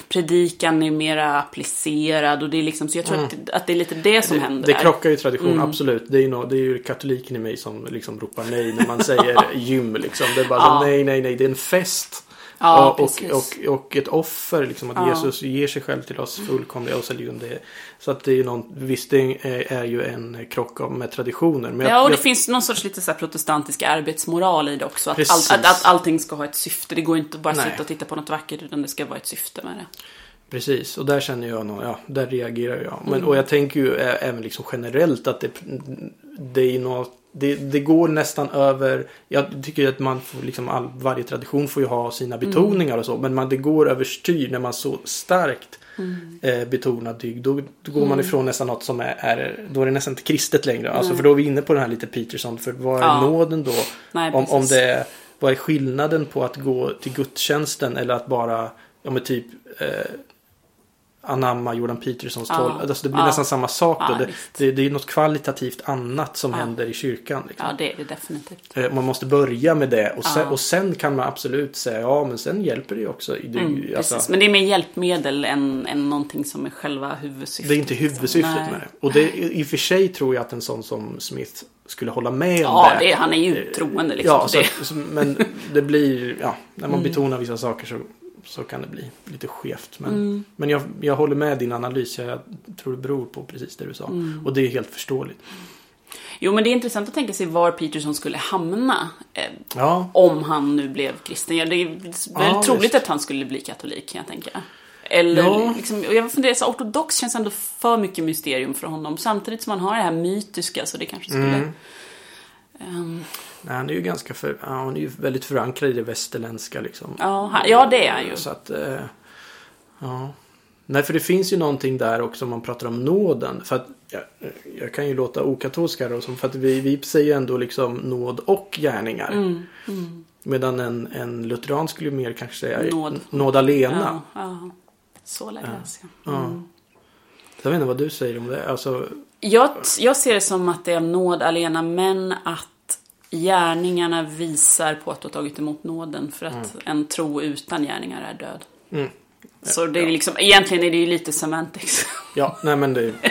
predikan är mera applicerad och det är liksom, så jag tror att, att det är lite det som händer Mm. Det där. krockar ju tradition, Mm. absolut. Det är, ju nå- det är ju katoliken i mig som liksom ropar nej när man säger gym. Liksom. Det är bara Ja. nej, nej, nej. Det är en fest. Ja, och, och, och, och ett offer, liksom, att Ja. Jesus ger sig själv till oss fullkomliga. Och det, så att det är någon, visst det är, ju en krock med traditioner. Men jag, Ja, och det jag, finns någon sorts lite så protestantisk arbetsmoral i det också. Att, Precis. allt, att, att allting ska ha ett syfte. Det går inte att bara Nej. sitta och titta på något vackert utan det ska vara ett syfte med det. Precis, och där känner jag nog, ja, där reagerar jag. Men, Mm. Och jag tänker ju även liksom generellt att det, det är något, det, det går nästan över, jag tycker att man får liksom, all, varje tradition får ju ha sina Mm. betoningar och så, men man, det går överstyr när man så starkt Mm. eh, betonar dygd. Då, då går man ifrån nästan något som är, är, då är det nästan inte kristet längre. Alltså för då är vi inne på den här lite Peterson, för vad är Ja. nåden då? Nej, om, om det är, vad är skillnaden på att gå till gudstjänsten eller att bara, ja men typ eh, anamma Jordan Petersons Ja. tolv. Alltså det blir Ja. nästan samma sak då. Ja, det, det, det är något kvalitativt annat som Ja. händer i kyrkan. Liksom. Ja, det är det definitivt. Eh, Man måste börja med det och sen, Ja. och sen kan man absolut säga ja men sen hjälper det ju också. Det, Mm, alltså, precis. Men det är mer hjälpmedel än, än någonting som är själva huvudsyftet. det är inte huvudsyftet Nej. med det. Och det, i och för sig tror jag att en sån som Smith skulle hålla med om Ja, det. det, han är ju troende liksom. Ja, så men det blir, ja, när Mm. man betonar vissa saker så, så kan det bli lite skevt. Men, Mm. men jag, jag håller med din analys. Jag tror det beror på precis det du sa. Mm. Och det är helt förståeligt. jo, men det är intressant att tänka sig var Peterson skulle hamna. Eh, Ja, om han nu blev kristen. Ja, det är väl Ja, troligt visst. att han skulle bli katolik kan jag tänka. Eller Ja. liksom, och jag funderar, så ortodox känns ändå för mycket mysterium för honom. Samtidigt som han har det här mytiska så det kanske skulle... Mm. Ehm, Nej, han är ju ganska för, ja, han är ju väldigt förankrad i det västerländska liksom. ja, han, ja, det är han ju. Så att, eh, ja. Nej, för det finns ju någonting där också om man pratar om nåden. För att jag, jag kan ju låta okatolsk här då, för att vi, vi säger ändå liksom nåd och gärningar. Mm, mm. Medan en, en lutheran skulle ju mer kanske säga Nåd. nåd alena. Ja, ja. Så lär jag. Mm. Jag vet inte vad du säger om det. Alltså, Jag, jag ser det som att det är nåd alena, men att gärningarna visar på att du har tagit emot nåden. För att en tro utan gärningar är död. Mm. Så det är liksom, egentligen är det ju lite semantics. ja, nej men det,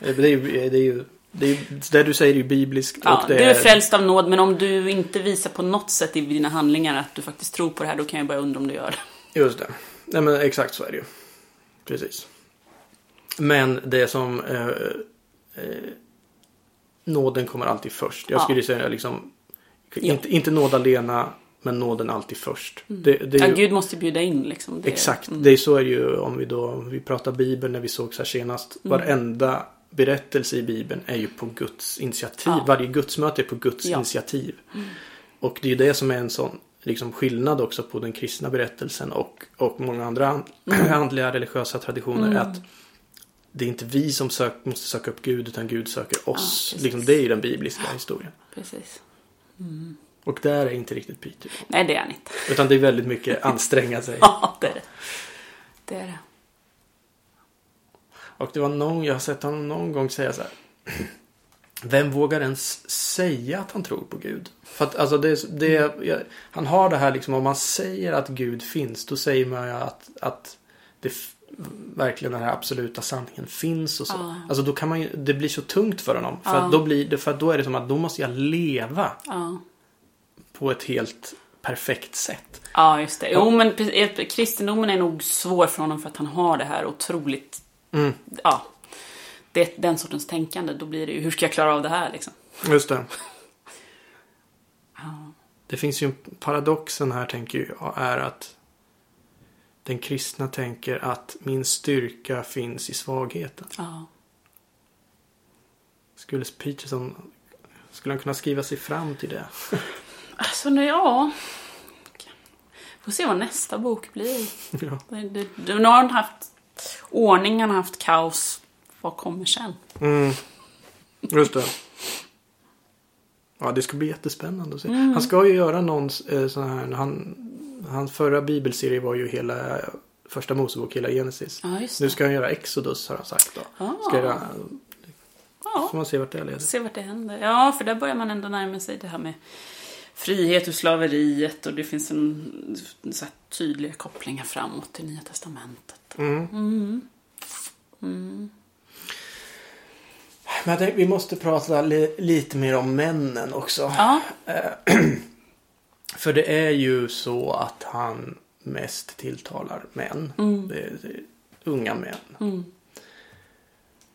det, det, är, ju- det är ju det, är, ju- det du säger är ju bibliskt. ja, och det du är frälst av nåd, men om du inte visar på något sätt i dina handlingar att du faktiskt tror på det här, då kan jag börja undra om du gör det. Just det. Nej men exakt så är det ju. Precis. Men det som eh, eh, nåden kommer alltid först. Jag Ja. skulle säga liksom inte, inte nåd alena men nåden alltid först. Det, det är Ja, ju, Gud måste bjuda in liksom. Det, exakt. mm. Det är så är det ju om vi då vi pratar Bibeln när vi såg så här senast. Mm. Varenda berättelse i Bibeln är ju på Guds initiativ. Ja. Varje gudsmöte är på Guds Ja. Mm. initiativ. Och det är ju det som är en sån liksom, skillnad också på den kristna berättelsen och, och många andra and- Mm. andliga religiösa traditioner. Att det är inte vi som sök, måste söka upp Gud utan Gud söker oss. precis. liksom, det är ju den bibliska historien. Precis. Och där är inte riktigt Peter. Nej, det är han inte. Utan det är väldigt mycket anstränga sig. Ja, det är det. Det är det. Och det var någon, jag har sett honom någon gång säga så här. Vem vågar ens säga att han tror på Gud? För att alltså det, det, jag, han har det här liksom om man säger att Gud finns. Då säger man ju att, att det verkligen den här absoluta sanningen finns och så. Ja. Alltså då kan man ju, det blir så tungt för honom. För, Ja. att då blir för att då är det som att då måste jag leva Ja. på ett helt perfekt sätt. Ja, just det. Jo, men kristendomen är nog svår för honom för att han har det här otroligt... Mm. Ja. Det, den sortens tänkande. Då blir det ju, hur ska jag klara av det här liksom? Just det. Det finns ju en paradoxen här tänker jag är att den kristna tänker att min styrka finns i svagheten. Ja. Skulle Peterson skulle han kunna skriva sig fram till det? Alltså, nu, ja. Får se vad nästa bok blir. ja. Det, det, det, nu har han haft ordning, han har haft kaos. Vad kommer sen? Mm. Just det. Ja, det ska bli jättespännande att se. Han ska ju göra någon eh, sån här, han, hans förra bibelserie var ju hela första Mosebok, hela Genesis. Ja, Nu ska han göra Exodus har han sagt då. Ah. Ska göra, Ja. får man se vart det leder. Se vart det händer. Ja, för där börjar man ändå närma sig det här med frihet ur slaveriet och det finns en, så tydliga kopplingar framåt till Nya Testamentet. Mm. Mm. Mm. Men tänkte, vi måste prata li, lite mer om männen också. Ja, För det är ju så att han mest tilltalar män. Mm. Det, det unga män. mm.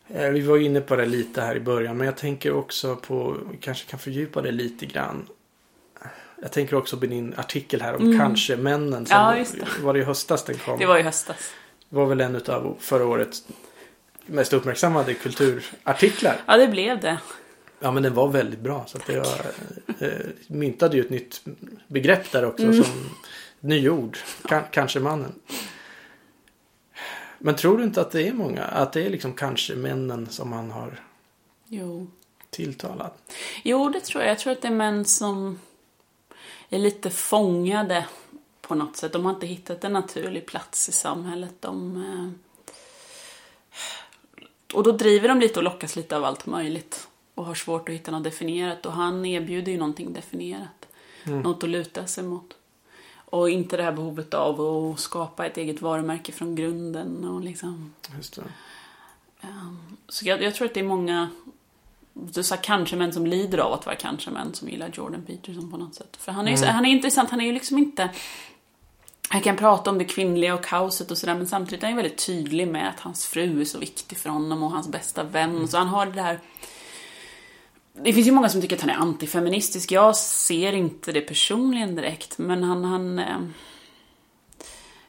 Eh, Vi var inne på det lite här i början. Men jag tänker också på, kanske kan fördjupa det lite grann. Jag tänker också på din artikel här om kanske männen. Som Mm. Ja, det. var det i höstas den kom. det var i höstas. var väl en av förra årets mest uppmärksammade kulturartiklar. Ja, det blev det. Ja men den var väldigt bra. Så att jag eh, myntade ju ett nytt begrepp där också. Mm. Som nyord. Kan, kanske mannen. Men tror du inte att det är många? Att det är liksom kanske männen som han har Jo. tilltalat? jo, det tror jag. Jag tror att det är män som är lite fångade på något sätt. De har inte hittat en naturlig plats i samhället. De, eh... Och då driver de lite och lockas lite av allt möjligt. Och har svårt att hitta något definierat. Och han erbjuder ju någonting definierat. Något att luta sig mot. Och inte det här behovet av att skapa ett eget varumärke från grunden. Och liksom... Just det. Ehm, Så jag, jag tror att det är många du sa kanske män som lider av att vara kanske män som gillar Jordan Peterson på något sätt. För han är ju så, han är intressant, han är ju liksom inte... Han kan prata om det kvinnliga och kaoset och sådär men samtidigt är han väldigt tydlig med att hans fru är så viktig för honom och hans bästa vän. Så han har det där... Det finns ju många som tycker att han är antifeministisk. Jag ser inte det personligen direkt men han... han eh,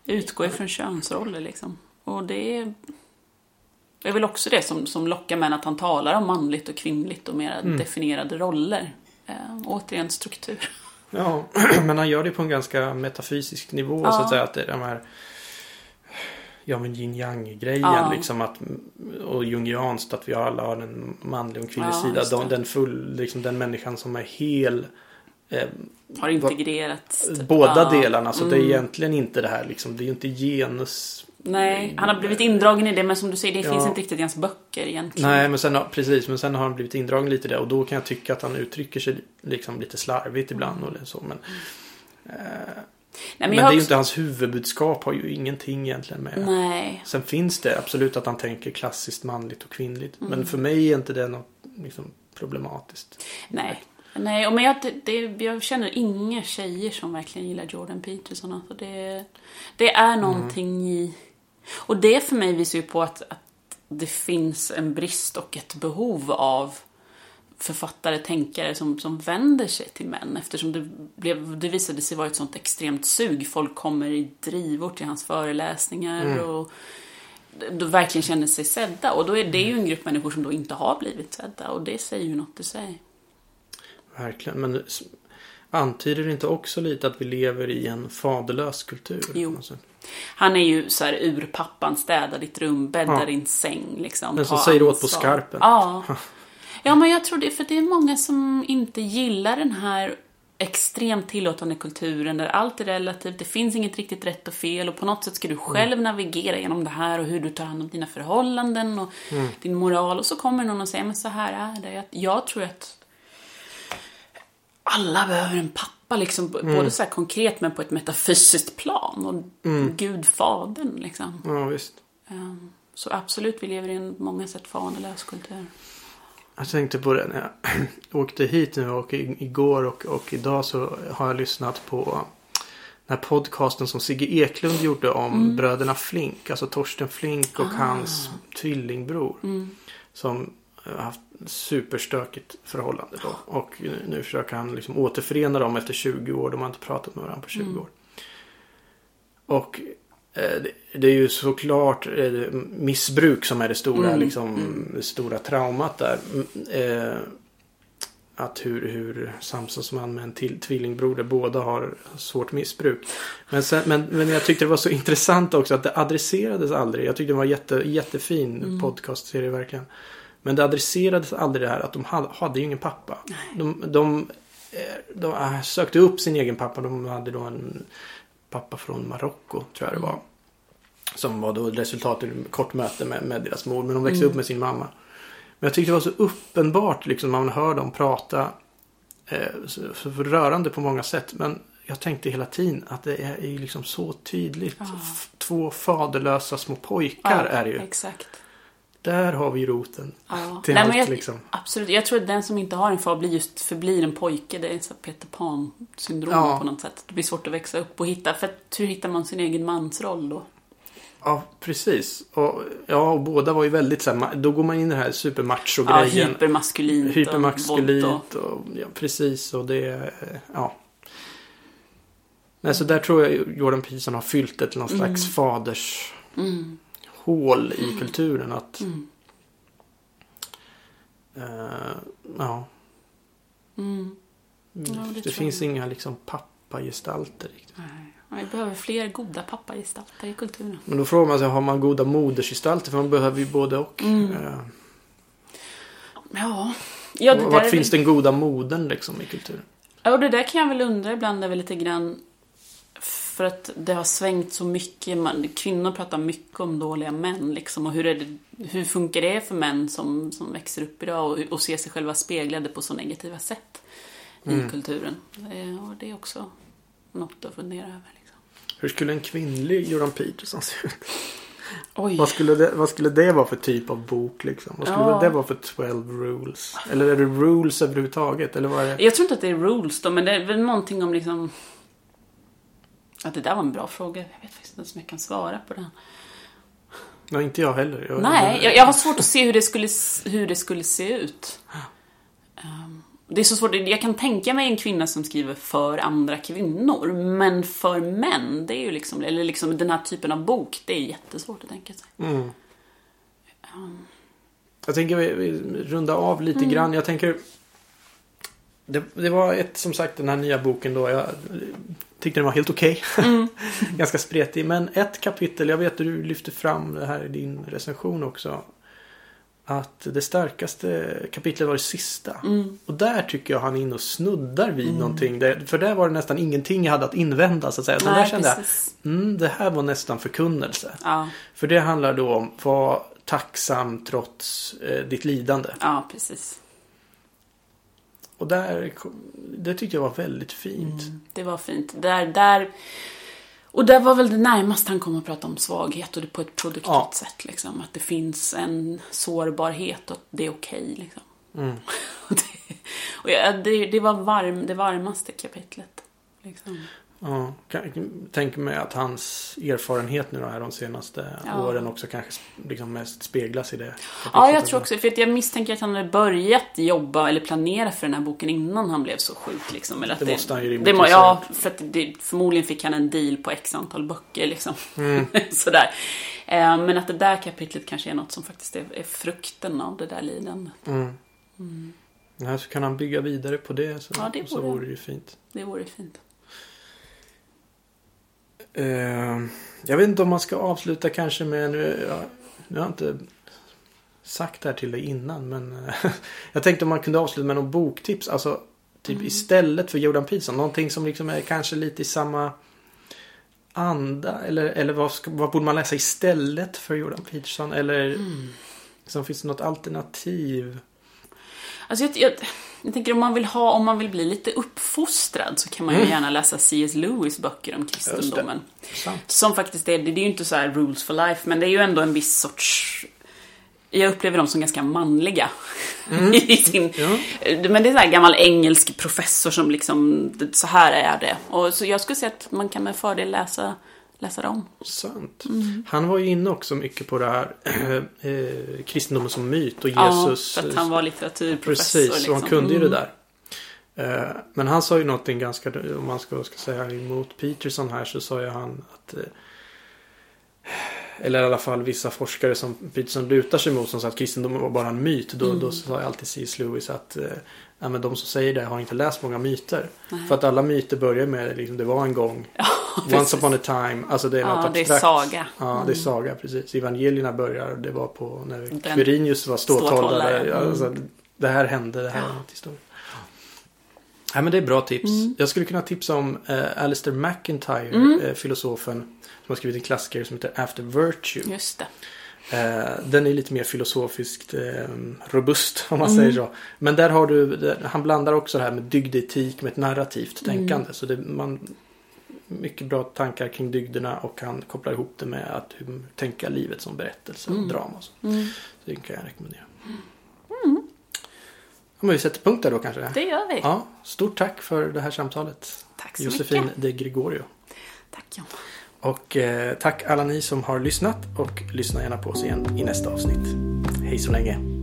utgår ifrån könsroller liksom. Och det är, det är väl också det som, som lockar män att han talar om manligt och kvinnligt och mer definierade roller. Eh, återigen struktur. Ja, men han gör det på en ganska metafysisk nivå Ja. så att säga. Att det är de här Ja men yin yang grejen Ja. liksom att Och jungianskt att vi alla har en manlig och en kvinnlig Ja, sida. den full, liksom den människan som är hel eh, Har integrerats. typ. Båda Ja. delarna. Så det är Mm. egentligen inte det här liksom. Det är ju inte genus. Nej, han har blivit indragen i det men som du säger, det finns inte riktigt i hans böcker egentligen. Nej men sen precis. Men sen har han blivit indragen lite i det. Och då kan jag tycka att han uttrycker sig liksom lite slarvigt ibland. Och så. Men, eh, Nej, men, men det är ju inte hans huvudbudskap. Har ju ingenting egentligen med. Nej. Sen finns det absolut att han tänker klassiskt manligt och kvinnligt. Mm. Men för mig är inte det något liksom, problematiskt. Nej. Nej, men jag, det, jag känner inga tjejer som verkligen gillar Jordan Peterson. Alltså det, det är någonting i... Och det för mig visar ju på att, att det finns en brist och ett behov av författare, tänkare som, som vänder sig till män eftersom det, blev, det visade sig vara ett sånt extremt sug. Folk kommer i drivor till hans föreläsningar och då verkligen känner sig sedda. Och då är det ju en grupp människor som då inte har blivit sedda och det säger ju något i sig. Verkligen. Men antyder det inte också lite att vi lever i en faderlös kultur? Jo. Alltså, Han är ju så här urpappan, städa ditt rum, bädda Ja. din säng liksom. Men som säger åt på skarpen. Ja. Ja, men jag tror det, för det är många som inte gillar den här extremt tillåtande kulturen där allt är relativt, det finns inget riktigt rätt och fel och på något sätt ska du själv Mm. navigera genom det här och hur du tar hand om dina förhållanden och Mm. din moral och så kommer någon och säger men så här är det. Jag, jag tror att alla behöver en pappa liksom, Mm. både så här konkret men på ett metafysiskt plan och Mm. Gud fadern liksom. Ja, visst. Ehm, Så absolut, vi lever i en många sätt fanelös kultur. Jag tänkte på det när jag åkte hit nu och igår och, och idag så har jag lyssnat på den här podcasten som Sigge Eklund gjorde om Mm. bröderna Flink. Alltså Torsten Flink och Ah. hans tvillingbror. Mm. Som har haft superstökigt förhållande då. Och nu, försöker han liksom återförena dem efter 20 år. De har inte pratat med varandra på 20 Mm. år. Och det, det är ju såklart eh, missbruk som är det stora, Mm, liksom, mm. det stora traumat där. Mm, Eh, att hur, hur samsas man med en till tvillingbroder, båda har svårt missbruk. Men, sen, men, men jag tyckte det var så intressant också att det adresserades aldrig. Jag tyckte det var jätte, jättefin Mm. podcastserie verkligen. Men det adresserades aldrig det här att de hade, hade ju ingen pappa. De, de, eh, de, äh, sökte upp sin egen pappa. De hade då en pappa från Marocko, tror jag det var. Som var då resultatet av ett kort möte med, med deras mor. Men de växte Mm. upp med sin mamma. Men jag tyckte det var så uppenbart liksom när man hör dem prata. Eh, så, så rörande på många sätt. Men jag tänkte hela tiden att det är ju liksom så tydligt. F- Två faderlösa små pojkar är det ju. Exakt. Där har vi roten. Ja. Till Nej, allt jag, liksom. Absolut. Jag tror att den som inte har en far blir just förblir en pojke. Det är så Peter Pan-syndrom Ja. på något sätt. Det blir svårt att växa upp och hitta. För hur hittar man sin egen mansroll då? Ja, precis. Och, ja, och båda var ju väldigt så här, då går man in i den här Ja, supermacho-grejen. hypermaskulint och Hypermaskulint våld och, ja, precis och det, eh, ja. Nej, så där tror jag Jordan Peterson har fyllt ett någon slags Mm. faders och... Mm. Hål i kulturen att, Mm. eh, ja. Mm. Ja, det det finns jag. inga liksom pappagestalter riktigt. Nej. Vi behöver fler goda pappagestalter i kulturen. Men då frågar man sig, har man goda modersgestalter? För man behöver ju både och. Mm. Eh, Ja. Ja, det och vart finns väl... den goda modern liksom i kulturen? Ja, och det där kan jag väl undra ibland över lite grann. För att det har svängt så mycket. Man, kvinnor pratar mycket om dåliga män liksom. Och hur, det, hur funkar det för män som, som växer upp idag och, och ser sig själva speglade på så negativa sätt i Mm. kulturen? Eh, Och det är också något att fundera över. Liksom. Hur skulle en kvinnlig Jordan Peterson se ut? Oj. Vad skulle, det, vad skulle det vara för typ av bok liksom? Vad skulle Ja. det vara för 12 rules? Eller är det rules överhuvudtaget? Eller vad är det? Jag tror inte att det är rules då, men det är väl någonting om liksom... Att det där var en bra fråga. Jag vet faktiskt inte ens om jag kan svara på den. Nej, inte jag heller. Jag, Nej, jag, jag har svårt att se hur det skulle, hur det skulle se ut. Um, Det är så svårt, jag kan tänka mig en kvinna som skriver för andra kvinnor, men för män, det är ju liksom, eller liksom den här typen av bok, det är jättesvårt att tänka sig. Mm. Jag tänker vi, vi runda av lite mm. grann. Jag tänker det, det, var ett, som sagt, den här nya boken då. Jag tyckte den var helt okej. Okay. Mm. Ganska spretig. Men ett kapitel, jag vet att du lyfter fram det här i din recension också. Att det starkaste kapitlet var det sista. Mm. Och där tycker jag han är inne och snuddar vid mm. någonting. För där var det nästan ingenting jag hade att invända så att säga. Så Nej, där kände precis. jag, mm, det här var nästan förkunnelse. Ja. För det handlar då om, var tacksam trots eh, ditt lidande. Ja, precis. Och där, det tyckte jag var väldigt fint. Mm, det var fint. Där, där, och det var väl det närmaste han kom att prata om svaghet och det på ett produktivt ja. sätt. Liksom. Att det finns en sårbarhet och det är okej. Okay, liksom. Mm. och det, och ja, det, det, var varm, det varmaste kapitlet. Liksom. Ja, tänker mig att hans erfarenhet nu då här de senaste ja. åren också kanske liksom mest speglas i det. Ja, jag tror också, för jag misstänker att han hade börjat jobba eller planera för den här boken innan han blev så sjuk. Liksom. Eller att det, det måste han ju rimligtvis det, Ja, för att det, förmodligen fick han en deal på x antal böcker liksom. Mm. Sådär. Eh, men att det där kapitlet kanske är något som faktiskt är, är frukten av det där lidandet. Mm. Mm. Ja, så kan han bygga vidare på det så, ja, det vore, så vore det ju fint. Det vore fint. Uh, jag vet inte om man ska avsluta kanske med, nu, ja, nu har jag inte sagt det här till dig innan men uh, jag tänkte om man kunde avsluta med någon boktips. Alltså typ mm. istället för Jordan Peterson. Någonting som liksom är kanske lite i samma anda. Eller, eller vad, ska, vad borde man läsa istället för Jordan Peterson? Eller mm. liksom, finns det något alternativ? Alltså jag, jag jag tänker om man vill ha, om man vill bli lite uppfostrad så kan man ju mm. gärna läsa C.S. Lewis böcker om kristendomen. Som faktiskt är, det är ju inte så rules for life, men det är ju ändå en viss sorts jag upplever dem som ganska manliga. Mm. i sin, ja. Men det är en gammal engelsk professor som liksom, så här är det. Och så jag skulle säga att man kan med fördel läsa läsa dem. Sant. Mm. Han var ju inne också mycket på det här eh, kristendomen som myt och Jesus. Ja, för att han var litteraturprofessor. Precis, liksom. och han kunde ju det mm. där. Eh, men han sa ju någonting ganska, om man ska, ska säga emot Peterson här så sa ju han att eh, eller i alla fall vissa forskare som Peterson lutar sig mot som sa att kristendomen var bara en myt. Då, mm. då sa jag alltid C.S. Lewis att eh, men de som säger det har inte läst många myter. Nej. För att alla myter börjar med liksom, det var en gång. Ja, Once upon a time. Alltså det är ja, något abstrakt. det är saga. Ja, mm. det är mm. saga precis. Evangelierna börjar, det var på när Quirinius var ståthållare. Mm. Alltså, det här hände, det här är något historia. Ja, men det är bra tips. Mm. Jag skulle kunna tipsa om eh, Alistair McIntyre, mm. eh, filosofen. Som har skrivit en klassiker som heter After Virtue. Just det. Eh, den är lite mer filosofiskt eh, robust om man mm. säger så. Men där har du, han blandar också det här med dygdetik med ett narrativt mm. tänkande. Så det, man, mycket bra tankar kring dygderna och han kopplar ihop det med att hur, tänka livet som berättelse och mm. drama. Och så. Mm. så det kan jag rekommendera. Mm. Ja, men vi sätter punkt där då kanske? Det gör vi. Ja, stort tack för det här samtalet. Tack så Josefin mycket. de Gregorio. Tack John. Och eh, tack alla ni som har lyssnat och lyssna gärna på oss igen i nästa avsnitt. Hej så länge!